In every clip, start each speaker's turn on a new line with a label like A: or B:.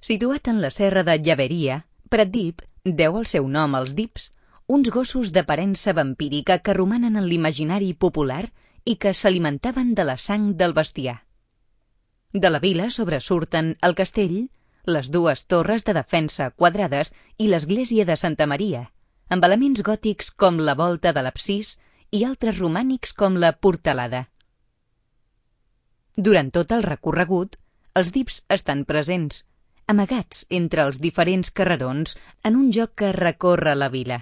A: Situat en la serra de Llaveria, Pratdip deu el seu nom als dips, uns gossos d'aparença vampírica que romanen en l'imaginari popular i que s'alimentaven de la sang del bestiar. De la vila sobresurten el castell, les dues torres de defensa quadrades i l'església de Santa Maria, amb elements gòtics com la volta de l'absis i altres romànics com la portalada. Durant tot el recorregut, els dips estan presents, amagats entre els diferents carrerons en un joc que recorre la vila.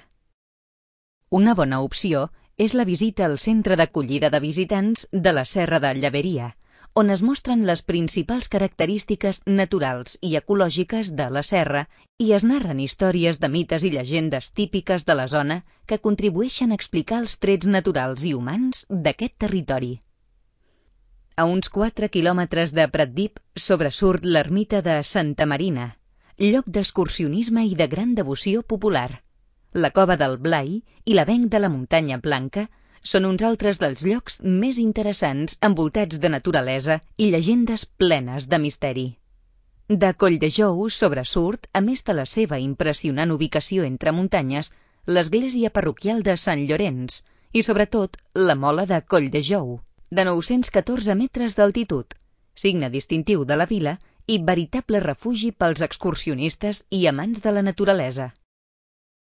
A: Una bona opció és la visita al centre d'acollida de visitants de la Serra de Llaveria, on es mostren les principals característiques naturals i ecològiques de la serra i es narren històries de mites i llegendes típiques de la zona que contribueixen a explicar els trets naturals i humans d'aquest territori. A uns 4 quilòmetres de Pratdip sobresurt l'ermita de Santa Marina, lloc d'excursionisme i de gran devoció popular. La cova del Blai i l'avenc de la muntanya Blanca són uns altres dels llocs més interessants envoltats de naturalesa i llegendes plenes de misteri. De Colldejou sobresurt, a més de la seva impressionant ubicació entre muntanyes, l'església parroquial de Sant Llorenç i, sobretot, la mola de Colldejou de 914 metres d'altitud, signe distintiu de la vila i veritable refugi pels excursionistes i amants de la naturalesa.